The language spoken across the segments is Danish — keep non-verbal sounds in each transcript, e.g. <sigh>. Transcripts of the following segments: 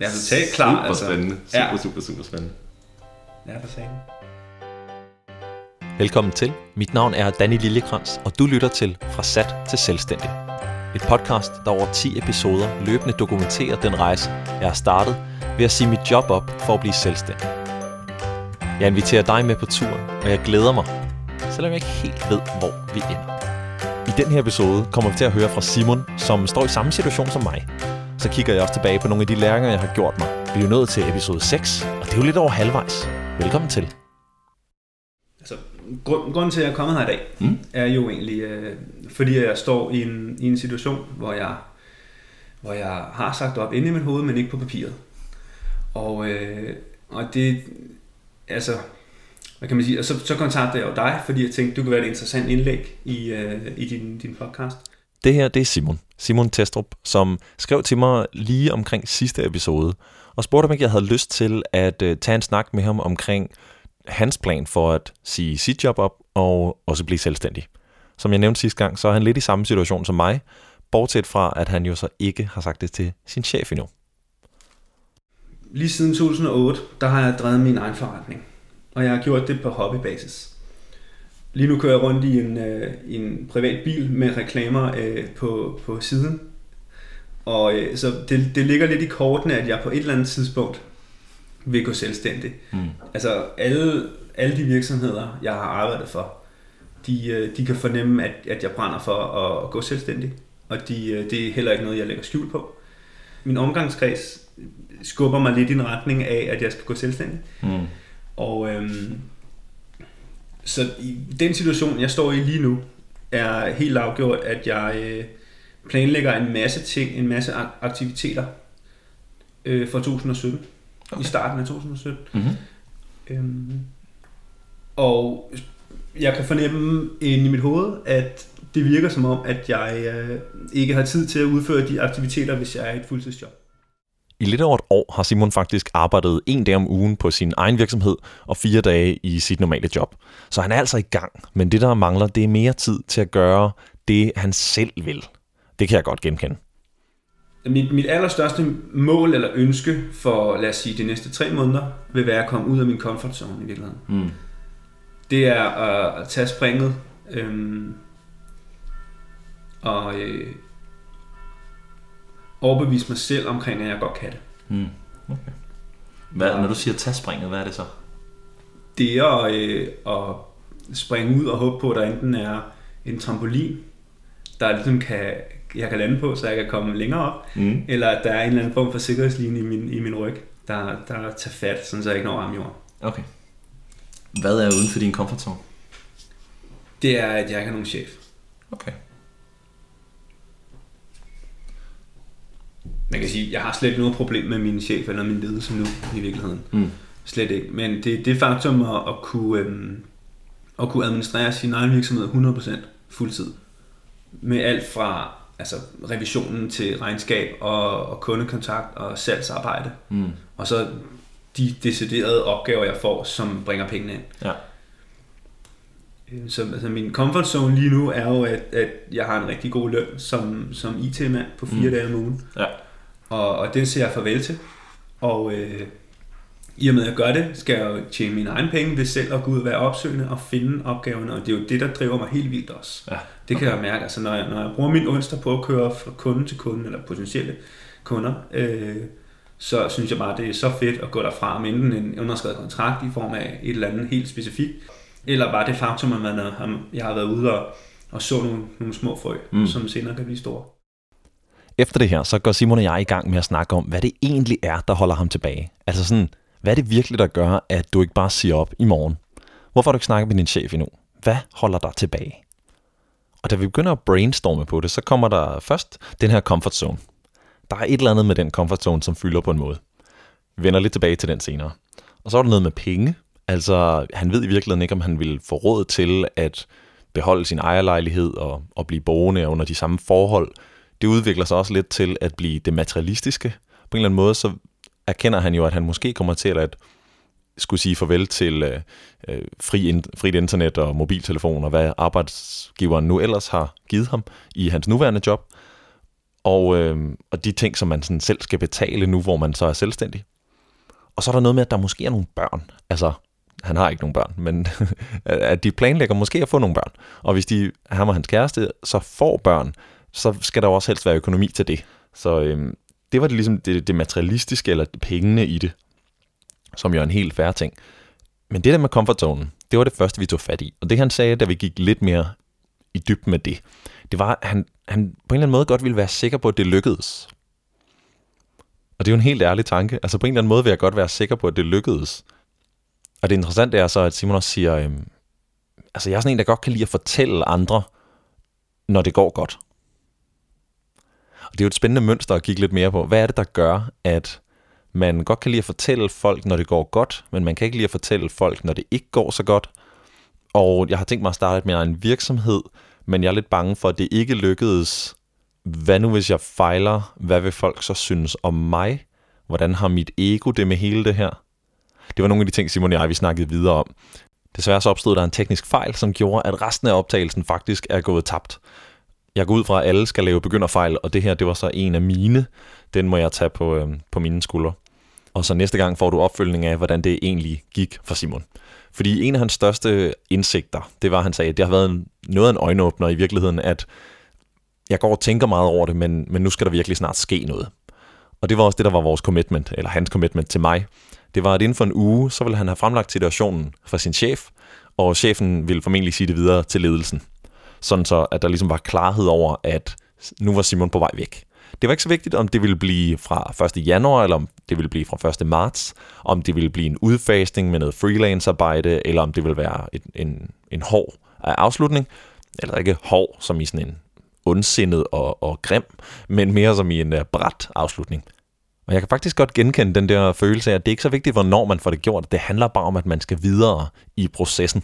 Ja, totalt klar. Super spændende. Super, Ja. super, super spændende. Ja, for sagen. Velkommen til. Mit navn er Danny Lillekrans, og du lytter til Fra Sat til Selvstændig. Et podcast, der over 10 episoder løbende dokumenterer den rejse, jeg har startet ved at sige mit job op for at blive selvstændig. Jeg inviterer dig med på turen, og jeg glæder mig, selvom jeg ikke helt ved, hvor vi ender. I den her episode kommer vi til at høre fra Simon, som står i samme situation som mig. Så kigger jeg også tilbage på nogle af de læringer, jeg har gjort mig. Vi er jo nået til episode 6, og det er jo lidt over halvvejs. Velkommen til. Altså, grund, grunden til, at jeg er kommet her i dag, Mm. er jo egentlig, øh, fordi jeg står i en, i en situation, hvor jeg, hvor jeg har sagt op inde i mit hoved, men ikke på papiret. Og, øh, og det, altså, hvad kan man sige, og så, så kontaktede jeg jo dig, fordi jeg tænkte, du kunne være et interessant indlæg i, øh, i din, din podcast. Det her, det er Simon. Simon Testrup, som skrev til mig lige omkring sidste episode, og spurgte, om ikke jeg havde lyst til at øh, tage en snak med ham omkring hans plan for at sige sit job op og også blive selvstændig. Som jeg nævnte sidste gang, så er han lidt i samme situation som mig, bortset fra, at han jo så ikke har sagt det til sin chef endnu. Lige siden 2008, der har jeg drevet min egen forretning. Og jeg har gjort det på hobbybasis. Lige nu kører jeg rundt i en, øh, i en privat bil med reklamer øh, på, på siden. Og øh, så det, det ligger lidt i kortene, at jeg på et eller andet tidspunkt vil gå selvstændig. Mm. Altså alle, alle de virksomheder, jeg har arbejdet for, de, øh, de kan fornemme, at, at jeg brænder for at, at gå selvstændig. Og de, øh, det er heller ikke noget, jeg lægger skjul på. Min omgangskreds skubber mig lidt i en retning af, at jeg skal gå selvstændig. Mm. Og øhm, så i den situation, jeg står i lige nu, er helt afgjort, at jeg øh, planlægger en masse ting, en masse ak- aktiviteter øh, for 2017. Okay. I starten af 2017. Mm-hmm. Øhm, og jeg kan fornemme inde i mit hoved, at det virker som om, at jeg øh, ikke har tid til at udføre de aktiviteter, hvis jeg er i et fuldtidsjob. I lidt over et år har Simon faktisk arbejdet en dag om ugen på sin egen virksomhed og fire dage i sit normale job. Så han er altså i gang, men det der mangler, det er mere tid til at gøre det, han selv vil. Det kan jeg godt genkende. Mit, mit allerstørste mål eller ønske for, lad os sige, de næste tre måneder, vil være at komme ud af min comfort zone i virkeligheden. Mm. Det er at, at tage springet øhm, og øh, overbevise mig selv omkring, at jeg godt kan det. Mm. Okay. Hvad, når du siger tag springet, hvad er det så? Det er at, øh, at springe ud og håbe på, at der enten er en trampolin, der ligesom kan, jeg kan lande på, så jeg kan komme længere op, Mm. eller at der er en eller anden form for sikkerhedslinje i min, i min ryg, der, der tager fat, sådan så jeg ikke når arm jorden. Okay. Hvad er uden for din comfort zone? Det er, at jeg ikke har nogen chef. Okay. Man kan sige, jeg har slet ikke noget problem med min chef eller min ledelse nu i virkeligheden. Mm. Slet ikke. Men det det faktum at, at, kunne, øhm, at kunne administrere sin egen virksomhed 100% fuldtid. Med alt fra altså, revisionen til regnskab og, og kundekontakt og salgsarbejde. Mm. Og så de deciderede opgaver, jeg får, som bringer pengene ind. Ja. Øh, Så altså, min comfort zone lige nu er jo, at, at jeg har en rigtig god løn som, som IT-mand på fire mm. dage om ugen. Ja. Og, og det siger jeg farvel til. Og øh, i og med at jeg gør det, skal jeg jo tjene mine egne penge ved selv at gå ud og være opsøgende og finde opgaverne. Og det er jo det, der driver mig helt vildt også. Ja. Det kan jeg mærke. Altså, når, jeg, når jeg bruger min onsdag på at køre fra kunde til kunde, eller potentielle kunder, øh, så synes jeg bare, det er så fedt at gå derfra med enten en underskrevet kontrakt i form af et eller andet helt specifikt, eller bare det faktum, at man er, jeg har været ude og, og så nogle, nogle små frø, mm. som senere kan blive store. Efter det her, så går Simon og jeg i gang med at snakke om, hvad det egentlig er, der holder ham tilbage. Altså sådan, hvad er det virkelig, der gør, at du ikke bare siger op i morgen? Hvorfor har du ikke snakket med din chef endnu? Hvad holder dig tilbage? Og da vi begynder at brainstorme på det, så kommer der først den her comfort zone. Der er et eller andet med den comfort zone, som fylder på en måde. Vi vender lidt tilbage til den senere. Og så er der noget med penge. Altså, han ved i virkeligheden ikke, om han vil få råd til at beholde sin ejerlejlighed og, og blive boende under de samme forhold. Det udvikler sig også lidt til at blive det materialistiske. På en eller anden måde, så erkender han jo, at han måske kommer til at skulle sige farvel til øh, øh, fri in, frit internet og mobiltelefon og hvad arbejdsgiveren nu ellers har givet ham i hans nuværende job. og, øh, og de ting, som man sådan selv skal betale nu, hvor man så er selvstændig. Og så er der noget med, at der måske er nogle børn. Altså, han har ikke nogen børn, men <laughs> at de planlægger måske at få nogle børn. Og hvis de, ham og hans kæreste, så får børn, så skal der også helst være økonomi til det. Så øh, det var det ligesom det, det materialistiske, eller pengene i det, som jo er en helt færre ting. Men det der med comfort zone, det var det første, vi tog fat i. Og det han sagde, da vi gik lidt mere i dybden med det, det var, at han, han på en eller anden måde godt ville være sikker på, at det lykkedes. Og det er jo en helt ærlig tanke. Altså på en eller anden måde vil jeg godt være sikker på, at det lykkedes. Og det interessante er så, at Simon også siger, øhm, altså jeg er sådan en, der godt kan lide at fortælle andre, når det går godt. Det er jo et spændende mønster at kigge lidt mere på. Hvad er det, der gør, at man godt kan lide at fortælle folk, når det går godt, men man kan ikke lide at fortælle folk, når det ikke går så godt. Og jeg har tænkt mig at starte med en virksomhed, men jeg er lidt bange for, at det ikke lykkedes. Hvad nu, hvis jeg fejler? Hvad vil folk så synes om mig? Hvordan har mit ego det med hele det her? Det var nogle af de ting, Simon og jeg vi snakkede videre om. Desværre så opstod der en teknisk fejl, som gjorde, at resten af optagelsen faktisk er gået tabt. Jeg går ud fra, at alle skal lave begynderfejl, og det her, det var så en af mine. Den må jeg tage på, øh, på mine skuldre. Og så næste gang får du opfølgning af, hvordan det egentlig gik for Simon. Fordi en af hans største indsigter, det var, at han sagde, at det har været noget af en øjenåbner i virkeligheden, at jeg går og tænker meget over det, men, men nu skal der virkelig snart ske noget. Og det var også det, der var vores commitment, eller hans commitment til mig. Det var, at inden for en uge, så ville han have fremlagt situationen for sin chef, og chefen ville formentlig sige det videre til ledelsen. Sådan så, at der ligesom var klarhed over, at nu var Simon på vej væk. Det var ikke så vigtigt, om det ville blive fra 1. januar, eller om det ville blive fra 1. marts, om det ville blive en udfasning med noget freelance-arbejde, eller om det ville være en, en, en hård øh, afslutning, eller ikke hård som i sådan en ondsindet og, og grim, men mere som i en øh, uh, bræt afslutning. Og jeg kan faktisk godt genkende den der følelse af, at det er ikke så vigtigt, hvornår man får det gjort. Det handler bare om, at man skal videre i processen.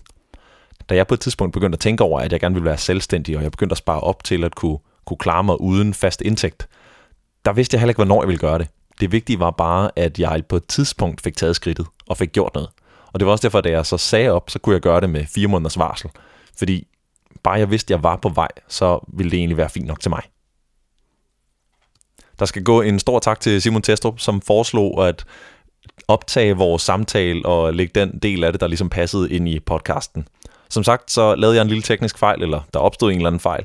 Da jeg på et tidspunkt begyndte at tænke over, at jeg gerne ville være selvstændig, og jeg begyndte at spare op til at kunne, kunne klare mig uden fast indtægt, der vidste jeg heller ikke, hvornår jeg ville gøre det. Det vigtige var bare, at jeg på et tidspunkt fik taget skridtet og fik gjort noget. Og det var også derfor, at da jeg så sagde op, så kunne jeg gøre det med fire måneders varsel. Fordi bare jeg vidste, at jeg var på vej, så ville det egentlig være fint nok til mig. Der skal gå en stor tak til Simon Testrup, som foreslog at optage vores samtale og lægge den del af det, der ligesom passede ind i podcasten. Som sagt, så lavede jeg en lille teknisk fejl, eller der opstod en eller anden fejl,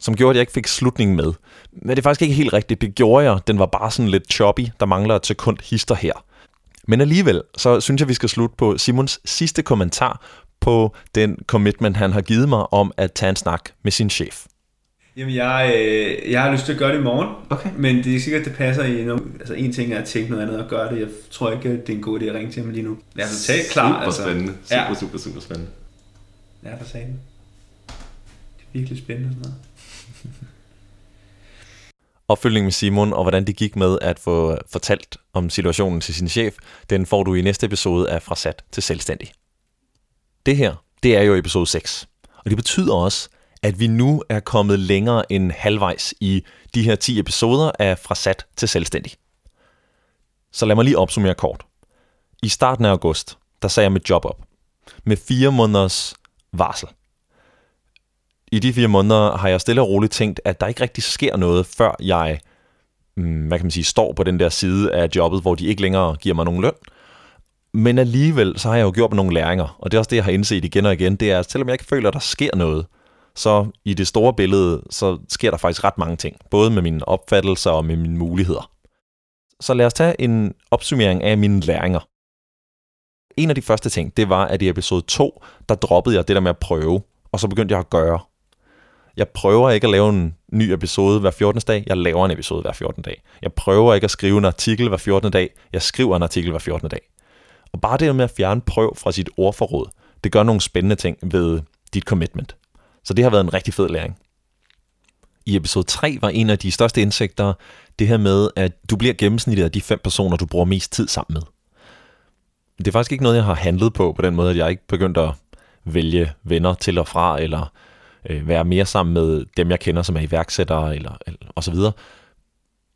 som gjorde, at jeg ikke fik slutningen med. Men det er faktisk ikke helt rigtigt. Det gjorde jeg. Den var bare sådan lidt choppy. Der mangler et sekund hister her. Men alligevel, så synes jeg, vi skal slutte på Simons sidste kommentar på den commitment, han har givet mig om at tage en snak med sin chef. Jamen, jeg, øh, jeg har lyst til at gøre det i morgen, Okay. men det er sikkert, det passer i noget. Altså, en ting er at tænke noget andet og gøre det. Jeg tror ikke, det er en god idé at ringe til ham lige nu. Lad os tage klar. Super altså. spændende. Super, Ja. super, super spændende. Ja, der sagde den. Det er virkelig spændende sådan noget. <laughs> Opfølgning med Simon og hvordan det gik med at få fortalt om situationen til sin chef, den får du i næste episode af Fra Sat til Selvstændig. Det her, det er jo episode 6. Og det betyder også, at vi nu er kommet længere end halvvejs i de her 10 episoder af Fra Sat til Selvstændig. Så lad mig lige opsummere kort. I starten af august, der sagde jeg mit job op. Med fire måneders varsel. I de fire måneder har jeg stille og roligt tænkt, at der ikke rigtig sker noget, før jeg mm, hvad kan man sige, står på den der side af jobbet, hvor de ikke længere giver mig nogen løn. Men alligevel, så har jeg jo gjort nogle læringer, og det er også det, jeg har indset igen og igen, det er, at selvom jeg ikke føler, at der sker noget, så i det store billede, så sker der faktisk ret mange ting, både med mine opfattelser og med mine muligheder. Så lad os tage en opsummering af mine læringer. En af de første ting, det var, at i episode 2, der droppede jeg det der med at prøve, og så begyndte jeg at gøre. Jeg prøver ikke at lave en ny episode hver 14. dag, jeg laver en episode hver 14. dag. Jeg prøver ikke at skrive en artikel hver 14. dag, jeg skriver en artikel hver 14. dag. Og bare det med at fjerne prøv fra sit ordforråd, det gør nogle spændende ting ved dit commitment. Så det har været en rigtig fed læring. I episode 3 var en af de største indsigter det her med, at du bliver gennemsnittet af de fem personer, du bruger mest tid sammen med. Det er faktisk ikke noget, jeg har handlet på på den måde, at jeg ikke begyndt at vælge venner til og fra, eller øh, være mere sammen med dem, jeg kender, som er iværksættere, eller, eller og så videre.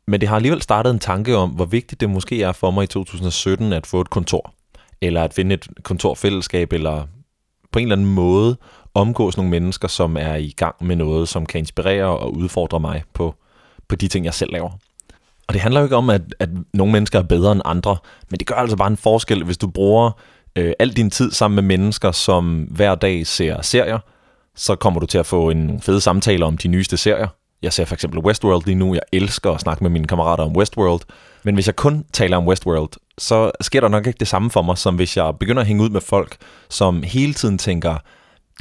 Men det har alligevel startet en tanke om, hvor vigtigt det måske er for mig i 2017 at få et kontor, eller at finde et kontorfællesskab, eller på en eller anden måde omgås nogle mennesker, som er i gang med noget, som kan inspirere og udfordre mig på, på de ting, jeg selv laver. Og det handler jo ikke om, at, at nogle mennesker er bedre end andre, men det gør altså bare en forskel, hvis du bruger øh, al din tid sammen med mennesker, som hver dag ser serier, så kommer du til at få en fed samtale om de nyeste serier. Jeg ser for eksempel Westworld lige nu. Jeg elsker at snakke med mine kammerater om Westworld. Men hvis jeg kun taler om Westworld, så sker der nok ikke det samme for mig, som hvis jeg begynder at hænge ud med folk, som hele tiden tænker,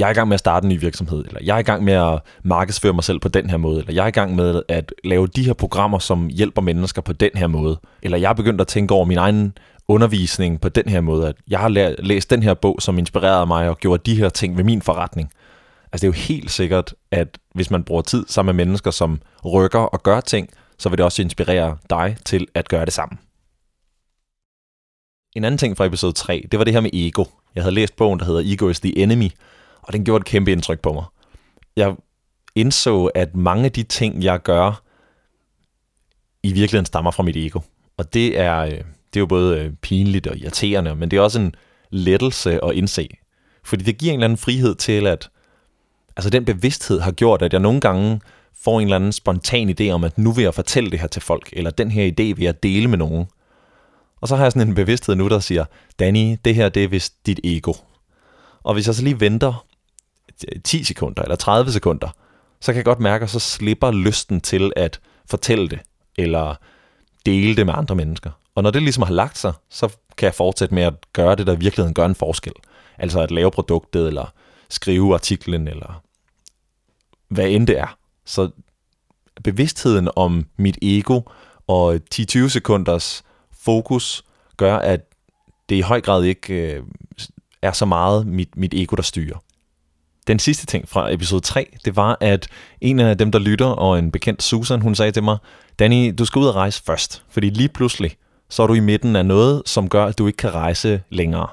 jeg er i gang med at starte en ny virksomhed, eller jeg er i gang med at markedsføre mig selv på den her måde, eller jeg er i gang med at lave de her programmer, som hjælper mennesker på den her måde, eller jeg er begyndt at tænke over min egen undervisning på den her måde, at jeg har læst den her bog, som inspirerede mig og gjorde de her ting ved min forretning. Altså det er jo helt sikkert, at hvis man bruger tid sammen med mennesker, som rykker og gør ting, så vil det også inspirere dig til at gøre det samme. En anden ting fra episode 3, det var det her med ego. Jeg havde læst bogen, der hedder Ego is the Enemy, og den gjorde et kæmpe indtryk på mig. Jeg indså, at mange af de ting, jeg gør, i virkeligheden stammer fra mit ego. Og det er, øh, det er jo både øh, pinligt og irriterende, men det er også en lettelse at indse. Fordi det giver en eller anden frihed til, at altså den bevidsthed har gjort, at jeg nogle gange får en eller anden spontan idé om, at nu vil jeg fortælle det her til folk, eller den her idé vil jeg dele med nogen. Og så har jeg sådan en bevidsthed nu, der siger, Danny, det her det er vist dit ego. Og hvis jeg så lige venter 10 sekunder eller 30 sekunder, så kan jeg godt mærke, at så slipper lysten til at fortælle det, eller dele det med andre mennesker. Og når det ligesom har lagt sig, så kan jeg fortsætte med at gøre det, der i virkeligheden gør en forskel. Altså at lave produktet, eller skrive artiklen, eller hvad end det er. Så bevidstheden om mit ego og 10-20 sekunders fokus gør, at det i høj grad ikke øh, er så meget mit, mit ego, der styrer. Den sidste ting fra episode 3, det var, at en af dem, der lytter, og en bekendt Susan, hun sagde til mig, Danny, du skal ud og rejse først, fordi lige pludselig, så er du i midten af noget, som gør, at du ikke kan rejse længere.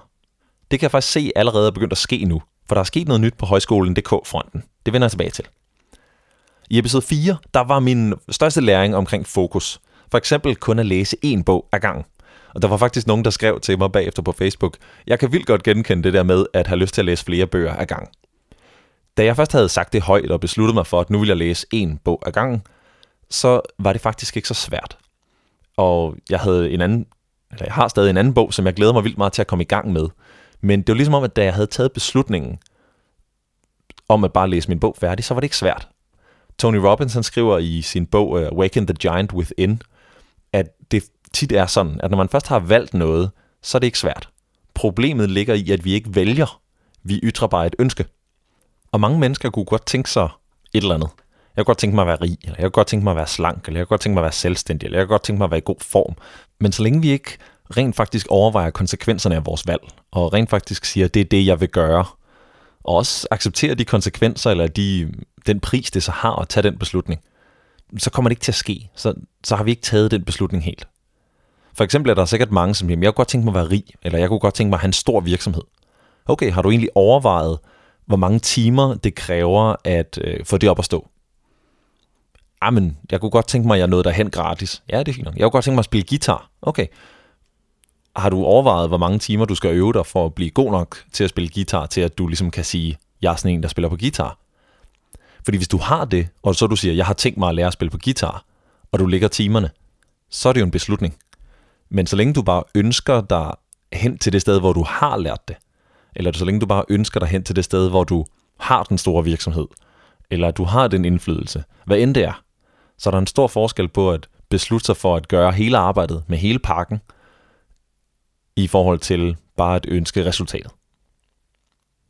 Det kan jeg faktisk se allerede er begyndt at ske nu, for der er sket noget nyt på højskolen.dk-fronten. Det vender jeg tilbage til. I episode 4, der var min største læring omkring fokus. For eksempel kun at læse én bog ad gangen. Og der var faktisk nogen, der skrev til mig bagefter på Facebook, jeg kan vildt godt genkende det der med at have lyst til at læse flere bøger ad gang. Da jeg først havde sagt det højt og besluttet mig for, at nu vil jeg læse en bog ad gangen, så var det faktisk ikke så svært. Og jeg havde en anden, eller jeg har stadig en anden bog, som jeg glæder mig vildt meget til at komme i gang med. Men det var ligesom om, at da jeg havde taget beslutningen om at bare læse min bog færdig, så var det ikke svært. Tony Robbins han skriver i sin bog uh, Awaken the Giant Within, at det tit er sådan, at når man først har valgt noget, så er det ikke svært. Problemet ligger i, at vi ikke vælger. Vi ytrer bare et ønske. Og mange mennesker kunne godt tænke sig et eller andet. Jeg kunne godt tænke mig at være rig, eller jeg kunne godt tænke mig at være slank, eller jeg kunne godt tænke mig at være selvstændig, eller jeg kunne godt tænke mig at være i god form. Men så længe vi ikke rent faktisk overvejer konsekvenserne af vores valg, og rent faktisk siger, at det er det, jeg vil gøre, og også accepterer de konsekvenser, eller de, den pris, det så har at tage den beslutning, så kommer det ikke til at ske. Så, så har vi ikke taget den beslutning helt. For eksempel er der sikkert mange, som siger, jeg kunne godt tænke mig at være rig, eller jeg kunne godt tænke mig at have en stor virksomhed. Okay, har du egentlig overvejet, hvor mange timer det kræver at øh, få det op at stå? Jamen, jeg kunne godt tænke mig, at jeg nåede derhen gratis. Ja, det er fint nok. Jeg kunne godt tænke mig at spille guitar. Okay. Har du overvejet, hvor mange timer du skal øve dig for at blive god nok til at spille guitar, til at du ligesom kan sige, jeg er sådan en, der spiller på guitar? Fordi hvis du har det, og så du siger, jeg har tænkt mig at lære at spille på guitar, og du ligger timerne, så er det jo en beslutning. Men så længe du bare ønsker dig hen til det sted, hvor du har lært det, eller så længe du bare ønsker dig hen til det sted, hvor du har den store virksomhed, eller du har den indflydelse, hvad end det er, så er der en stor forskel på at beslutte sig for at gøre hele arbejdet med hele pakken, i forhold til bare at ønske resultatet.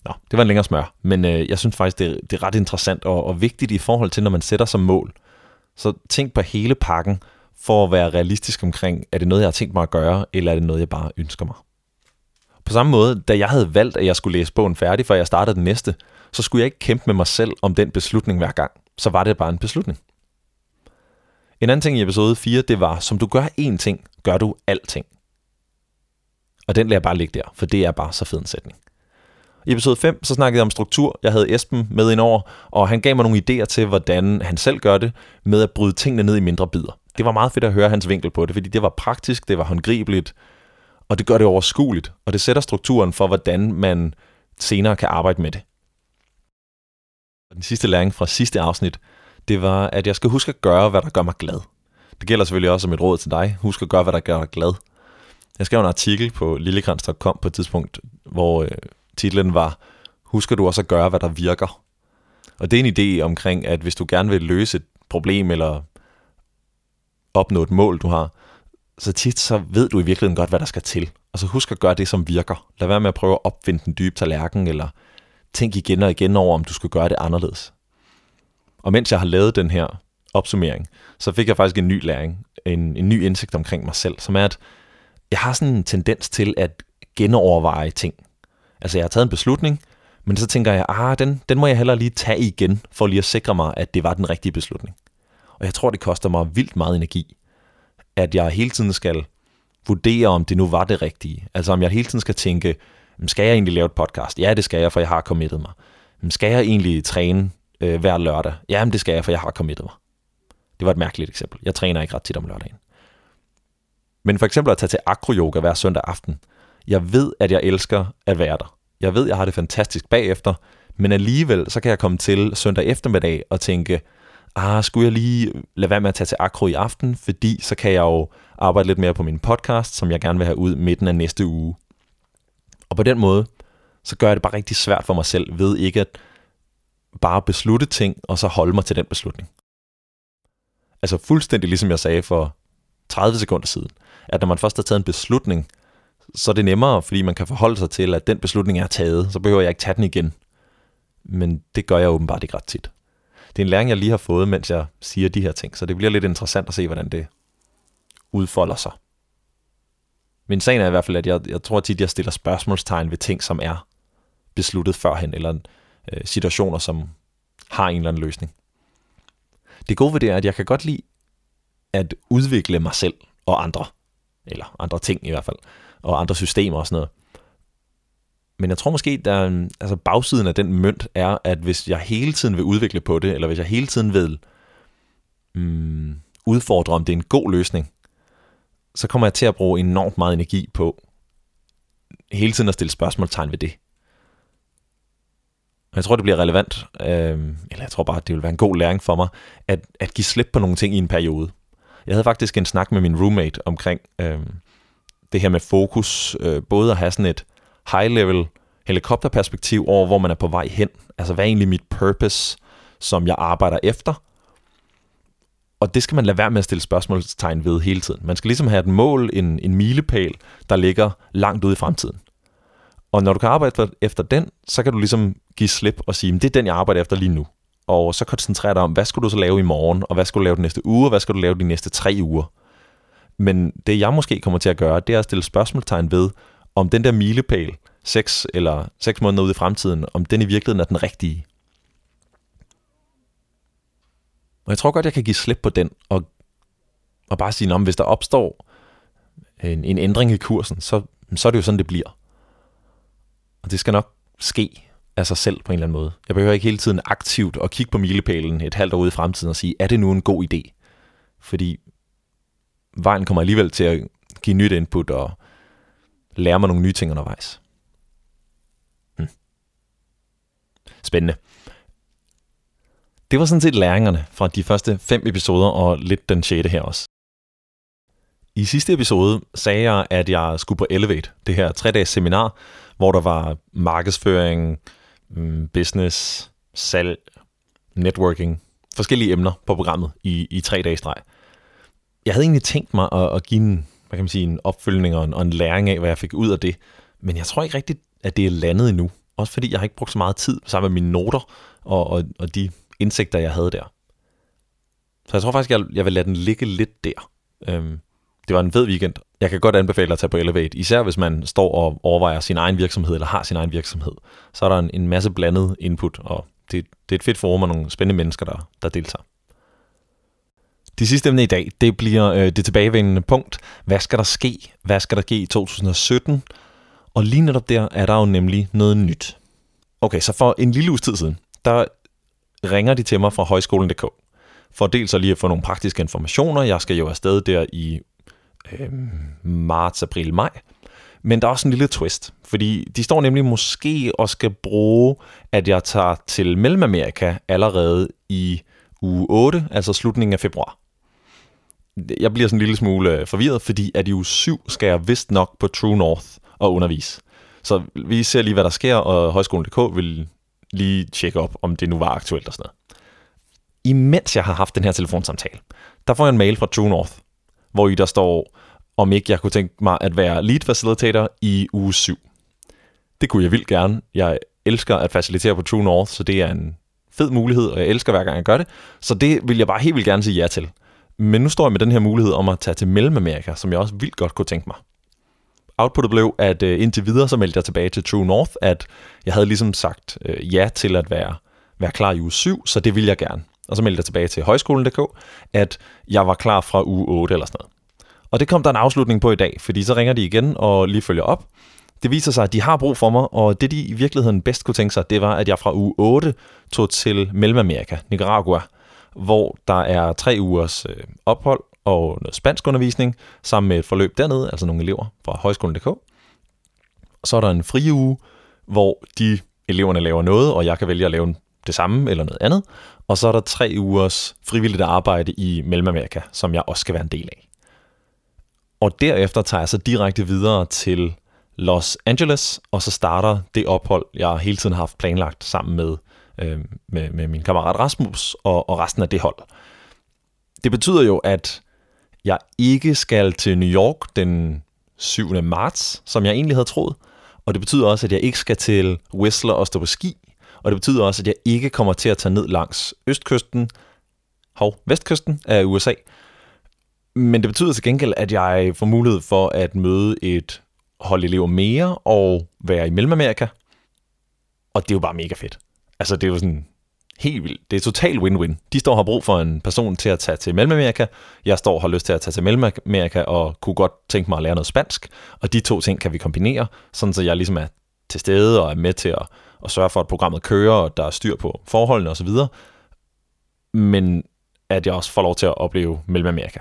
Nå, det var en længere smør, men øh, jeg synes faktisk, det er, det er ret interessant og, og vigtigt i forhold til, når man sætter som mål. Så tænk på hele pakken for at være realistisk omkring, er det noget, jeg har tænkt mig at gøre, eller er det noget, jeg bare ønsker mig. På samme måde, da jeg havde valgt, at jeg skulle læse bogen færdig, før jeg startede den næste, så skulle jeg ikke kæmpe med mig selv om den beslutning hver gang. Så var det bare en beslutning. En anden ting i episode 4, det var, som du gør én ting, gør du alting. Og den lader jeg bare ligge der, for det er bare så fed en sætning. I episode 5, så snakkede jeg om struktur. Jeg havde Esben med ind over, og han gav mig nogle idéer til, hvordan han selv gør det, med at bryde tingene ned i mindre bidder. Det var meget fedt at høre hans vinkel på det, fordi det var praktisk, det var håndgribeligt, og det gør det overskueligt, og det sætter strukturen for, hvordan man senere kan arbejde med det. Og den sidste læring fra sidste afsnit, det var, at jeg skal huske at gøre, hvad der gør mig glad. Det gælder selvfølgelig også som et råd til dig. Husk at gøre, hvad der gør dig glad. Jeg skrev en artikel på lillekrans.com på et tidspunkt, hvor øh, titlen var, husker du også at gøre, hvad der virker? Og det er en idé omkring, at hvis du gerne vil løse et problem eller opnå et mål, du har, så tit så ved du i virkeligheden godt, hvad der skal til. Og så husk at gøre det, som virker. Lad være med at prøve at opfinde den dybe tallerken, eller tænk igen og igen over, om du skulle gøre det anderledes. Og mens jeg har lavet den her opsummering, så fik jeg faktisk en ny læring, en, en ny indsigt omkring mig selv, som er, at jeg har sådan en tendens til at genoverveje ting. Altså jeg har taget en beslutning, men så tænker jeg, ah, den, den må jeg heller lige tage igen, for lige at sikre mig, at det var den rigtige beslutning. Og jeg tror, det koster mig vildt meget energi, at jeg hele tiden skal vurdere, om det nu var det rigtige. Altså om jeg hele tiden skal tænke, skal jeg egentlig lave et podcast? Ja, det skal jeg, for jeg har committet mig. Skal jeg egentlig træne øh, hver lørdag? Ja, men det skal jeg, for jeg har committet mig. Det var et mærkeligt eksempel. Jeg træner ikke ret tit om lørdagen. Men for eksempel at tage til akroyoga hver søndag aften. Jeg ved, at jeg elsker at være der. Jeg ved, at jeg har det fantastisk bagefter, men alligevel så kan jeg komme til søndag eftermiddag og tænke, ah, skulle jeg lige lade være med at tage til akro i aften, fordi så kan jeg jo arbejde lidt mere på min podcast, som jeg gerne vil have ud midten af næste uge. Og på den måde, så gør jeg det bare rigtig svært for mig selv ved ikke at bare beslutte ting, og så holde mig til den beslutning. Altså fuldstændig ligesom jeg sagde for 30 sekunder siden, at når man først har taget en beslutning, så er det nemmere, fordi man kan forholde sig til, at den beslutning er taget, så behøver jeg ikke tage den igen. Men det gør jeg åbenbart ikke ret tit. Det er en læring, jeg lige har fået, mens jeg siger de her ting, så det bliver lidt interessant at se, hvordan det udfolder sig. Men sagen er i hvert fald, at jeg, jeg tror tit, jeg stiller spørgsmålstegn ved ting, som er besluttet førhen, eller øh, situationer, som har en eller anden løsning. Det gode ved det er, at jeg kan godt lide at udvikle mig selv og andre, eller andre ting i hvert fald, og andre systemer og sådan noget. Men jeg tror måske, der altså bagsiden af den mønt er, at hvis jeg hele tiden vil udvikle på det, eller hvis jeg hele tiden vil mm, udfordre, om det er en god løsning, så kommer jeg til at bruge enormt meget energi på hele tiden at stille spørgsmålstegn ved det. Og jeg tror, det bliver relevant, øh, eller jeg tror bare, det vil være en god læring for mig, at, at give slip på nogle ting i en periode. Jeg havde faktisk en snak med min roommate omkring øh, det her med fokus, øh, både at have sådan et high-level helikopterperspektiv over, hvor man er på vej hen. Altså, hvad er egentlig mit purpose, som jeg arbejder efter? Og det skal man lade være med at stille spørgsmålstegn ved hele tiden. Man skal ligesom have et mål, en, en milepæl, der ligger langt ude i fremtiden. Og når du kan arbejde efter den, så kan du ligesom give slip og sige, det er den, jeg arbejder efter lige nu. Og så koncentrere dig om, hvad skal du så lave i morgen, og hvad skal du lave den næste uge, og hvad skal du lave de næste tre uger. Men det jeg måske kommer til at gøre, det er at stille spørgsmålstegn ved, om den der milepæl, 6 eller 6 måneder ude i fremtiden, om den i virkeligheden er den rigtige. Og jeg tror godt, jeg kan give slip på den, og, og bare sige, at hvis der opstår en, en ændring i kursen, så, så er det jo sådan, det bliver. Og det skal nok ske af sig selv på en eller anden måde. Jeg behøver ikke hele tiden aktivt at kigge på milepælen et halvt år ude i fremtiden og sige, er det nu en god idé? Fordi vejen kommer alligevel til at give nyt input og lære mig nogle nye ting undervejs. Hmm. Spændende. Det var sådan set læringerne fra de første fem episoder og lidt den sjette her også. I sidste episode sagde jeg, at jeg skulle på Elevate, det her tre-dages seminar, hvor der var markedsføring, mm, business, salg, networking, forskellige emner på programmet i, i tre dage streg. Jeg havde egentlig tænkt mig at, at give en, hvad kan man sige, en opfølgning og en, og en læring af, hvad jeg fik ud af det, men jeg tror ikke rigtigt, at det er landet endnu. Også fordi jeg har ikke brugt så meget tid sammen med mine noter og, og, og de indsigter, jeg havde der. Så jeg tror faktisk, jeg, jeg vil lade den ligge lidt der. Øhm, det var en fed weekend. Jeg kan godt anbefale at tage på Elevate, især hvis man står og overvejer sin egen virksomhed, eller har sin egen virksomhed. Så er der en, en masse blandet input, og det, det er et fedt forum og nogle spændende mennesker, der, der deltager. De sidste emne i dag, det bliver øh, det tilbagevendende punkt. Hvad skal der ske? Hvad skal der ske i 2017? Og lige netop der er der jo nemlig noget nyt. Okay, så for en lille uges tid siden, der ringer de til mig fra højskolen.dk. For dels så lige at få nogle praktiske informationer. Jeg skal jo afsted der i øh, marts, april, maj. Men der er også en lille twist, fordi de står nemlig måske og skal bruge, at jeg tager til Mellemamerika allerede i uge 8, altså slutningen af februar. Jeg bliver sådan en lille smule øh, forvirret, fordi at i uge 7 skal jeg vist nok på True North og undervise. Så vi ser lige, hvad der sker, og Højskolen.dk vil lige tjekke op, om det nu var aktuelt og sådan noget. Imens jeg har haft den her telefonsamtale, der får jeg en mail fra True North, hvor i der står, om ikke jeg kunne tænke mig at være lead facilitator i uge 7. Det kunne jeg vildt gerne. Jeg elsker at facilitere på True North, så det er en fed mulighed, og jeg elsker hver gang jeg gør det. Så det vil jeg bare helt vildt gerne sige ja til. Men nu står jeg med den her mulighed om at tage til Mellemamerika, som jeg også vildt godt kunne tænke mig. Outputtet blev, at uh, indtil videre så meldte jeg tilbage til True North, at jeg havde ligesom sagt øh, ja til at være, være klar i uge 7, så det vil jeg gerne. Og så meldte jeg tilbage til højskolen.dk, at jeg var klar fra uge 8 eller sådan noget. Og det kom der en afslutning på i dag, fordi så ringer de igen og lige følger op. Det viser sig, at de har brug for mig, og det de i virkeligheden bedst kunne tænke sig, det var, at jeg fra uge 8 tog til Mellemamerika, Nicaragua, hvor der er tre ugers øh, ophold og noget spansk undervisning, sammen med et forløb dernede, altså nogle elever fra højskolen.dk. Så er der en fri uge, hvor de eleverne laver noget, og jeg kan vælge at lave det samme eller noget andet. Og så er der tre ugers frivilligt arbejde i Mellemamerika, som jeg også skal være en del af. Og derefter tager jeg så direkte videre til Los Angeles, og så starter det ophold, jeg hele tiden har haft planlagt sammen med, øh, med, med min kammerat Rasmus og, og resten af det hold. Det betyder jo, at jeg ikke skal til New York den 7. marts, som jeg egentlig havde troet. Og det betyder også, at jeg ikke skal til Whistler og stå på ski. Og det betyder også, at jeg ikke kommer til at tage ned langs østkysten, hov, vestkysten af USA. Men det betyder til gengæld, at jeg får mulighed for at møde et hold elever mere og være i Mellemamerika. Og det er jo bare mega fedt. Altså, det er jo sådan helt vildt. Det er total win-win. De står og har brug for en person til at tage til Mellemamerika. Jeg står og har lyst til at tage til Mellemamerika og kunne godt tænke mig at lære noget spansk. Og de to ting kan vi kombinere, sådan så jeg ligesom er til stede og er med til at, at sørge for, at programmet kører, og der er styr på forholdene osv. Men at jeg også får lov til at opleve Mellemamerika.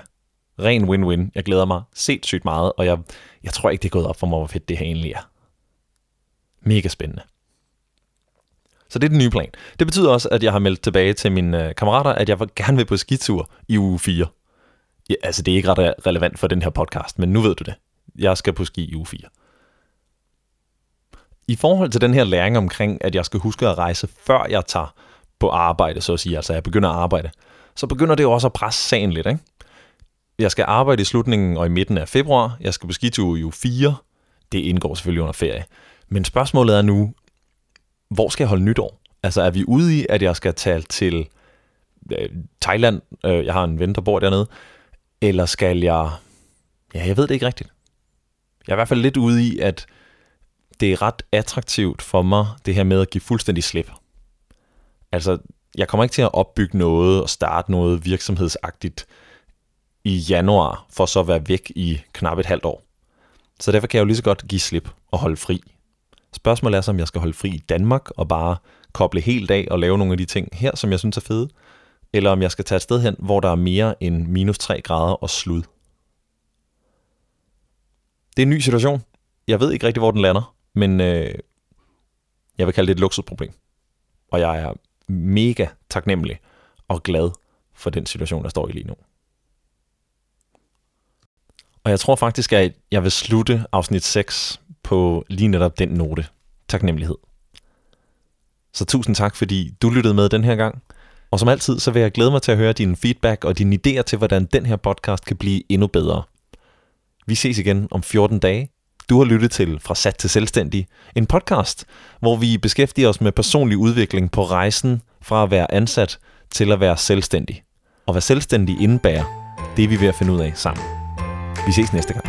Ren win-win. Jeg glæder mig set sygt meget, og jeg, jeg tror ikke, det er gået op for mig, hvor fedt det her egentlig er. Mega spændende. Så det er den nye plan. Det betyder også, at jeg har meldt tilbage til mine øh, kammerater, at jeg gerne vil på skitur i uge 4. Ja, altså, det er ikke ret relevant for den her podcast, men nu ved du det. Jeg skal på ski i uge 4. I forhold til den her læring omkring, at jeg skal huske at rejse, før jeg tager på arbejde, så at sige, altså jeg begynder at arbejde, så begynder det jo også at presse sagen lidt, ikke? Jeg skal arbejde i slutningen og i midten af februar. Jeg skal på skitur i uge 4. Det indgår selvfølgelig under ferie. Men spørgsmålet er nu, hvor skal jeg holde nytår? Altså er vi ude i, at jeg skal tage til øh, Thailand? Øh, jeg har en ven, der bor dernede. Eller skal jeg... Ja, jeg ved det ikke rigtigt. Jeg er i hvert fald lidt ude i, at det er ret attraktivt for mig, det her med at give fuldstændig slip. Altså, jeg kommer ikke til at opbygge noget og starte noget virksomhedsagtigt i januar, for så at være væk i knap et halvt år. Så derfor kan jeg jo lige så godt give slip og holde fri. Spørgsmålet er så, om jeg skal holde fri i Danmark og bare koble helt af og lave nogle af de ting her, som jeg synes er fede, eller om jeg skal tage et sted hen, hvor der er mere end minus 3 grader og slud. Det er en ny situation. Jeg ved ikke rigtig, hvor den lander, men øh, jeg vil kalde det et luksusproblem. Og jeg er mega taknemmelig og glad for den situation, der står i lige nu. Og jeg tror faktisk, at jeg vil slutte afsnit 6 på lige netop den note. Taknemmelighed. Så tusind tak, fordi du lyttede med den her gang. Og som altid, så vil jeg glæde mig til at høre din feedback og dine idéer til, hvordan den her podcast kan blive endnu bedre. Vi ses igen om 14 dage. Du har lyttet til Fra Sat til Selvstændig, en podcast, hvor vi beskæftiger os med personlig udvikling på rejsen fra at være ansat til at være selvstændig. Og hvad selvstændig indebærer, det er vi ved at finde ud af sammen. Vi ses næste gang.